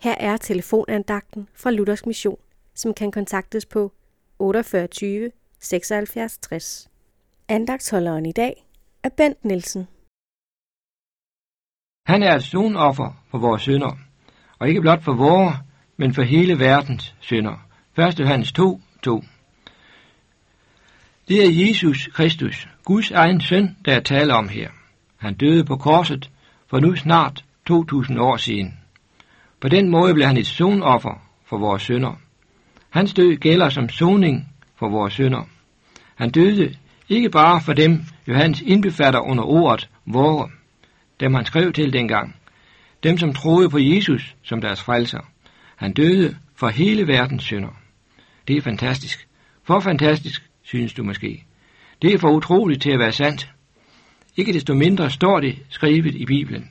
Her er telefonandagten fra Luthers Mission, som kan kontaktes på 48 76 60. Andagtsholderen i dag er Bent Nielsen. Han er et sonoffer for vores synder, og ikke blot for vores, men for hele verdens synder. 1. Johannes 2, 2. Det er Jesus Kristus, Guds egen søn, der er tale om her. Han døde på korset for nu snart 2000 år siden. På den måde blev han et sonoffer for vores synder. Hans død gælder som soning for vores synder. Han døde ikke bare for dem, Johannes indbefatter under ordet vore, dem han skrev til dengang, dem som troede på Jesus som deres frelser. Han døde for hele verdens synder. Det er fantastisk. For fantastisk, synes du måske. Det er for utroligt til at være sandt. Ikke desto mindre står det skrevet i Bibelen.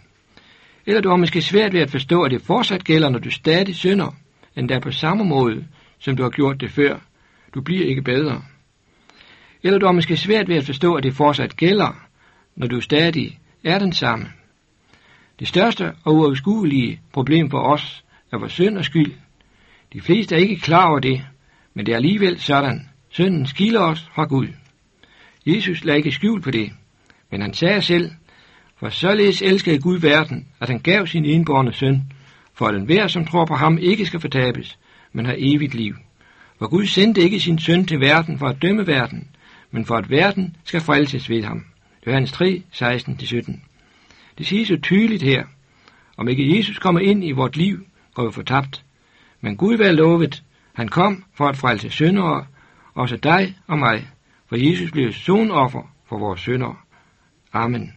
Eller du har måske svært ved at forstå, at det fortsat gælder, når du stadig synder, endda på samme måde, som du har gjort det før. Du bliver ikke bedre. Eller du har måske svært ved at forstå, at det fortsat gælder, når du stadig er den samme. Det største og uoverskuelige problem for os er vores synd og skyld. De fleste er ikke klar over det, men det er alligevel sådan. Synden skiller os fra Gud. Jesus lagde ikke skjul på det, men han sagde selv, for således elskede Gud verden, at han gav sin enborne søn, for at enhver, som tror på ham, ikke skal fortabes, men har evigt liv. For Gud sendte ikke sin søn til verden for at dømme verden, men for at verden skal frelses ved ham. Johannes 3, 16-17. Det siges jo tydeligt her. Om ikke Jesus kommer ind i vort liv, går vi fortabt. Men Gud var lovet, han kom for at frelse syndere, også dig og mig, for Jesus blev sonoffer for vores syndere. Amen.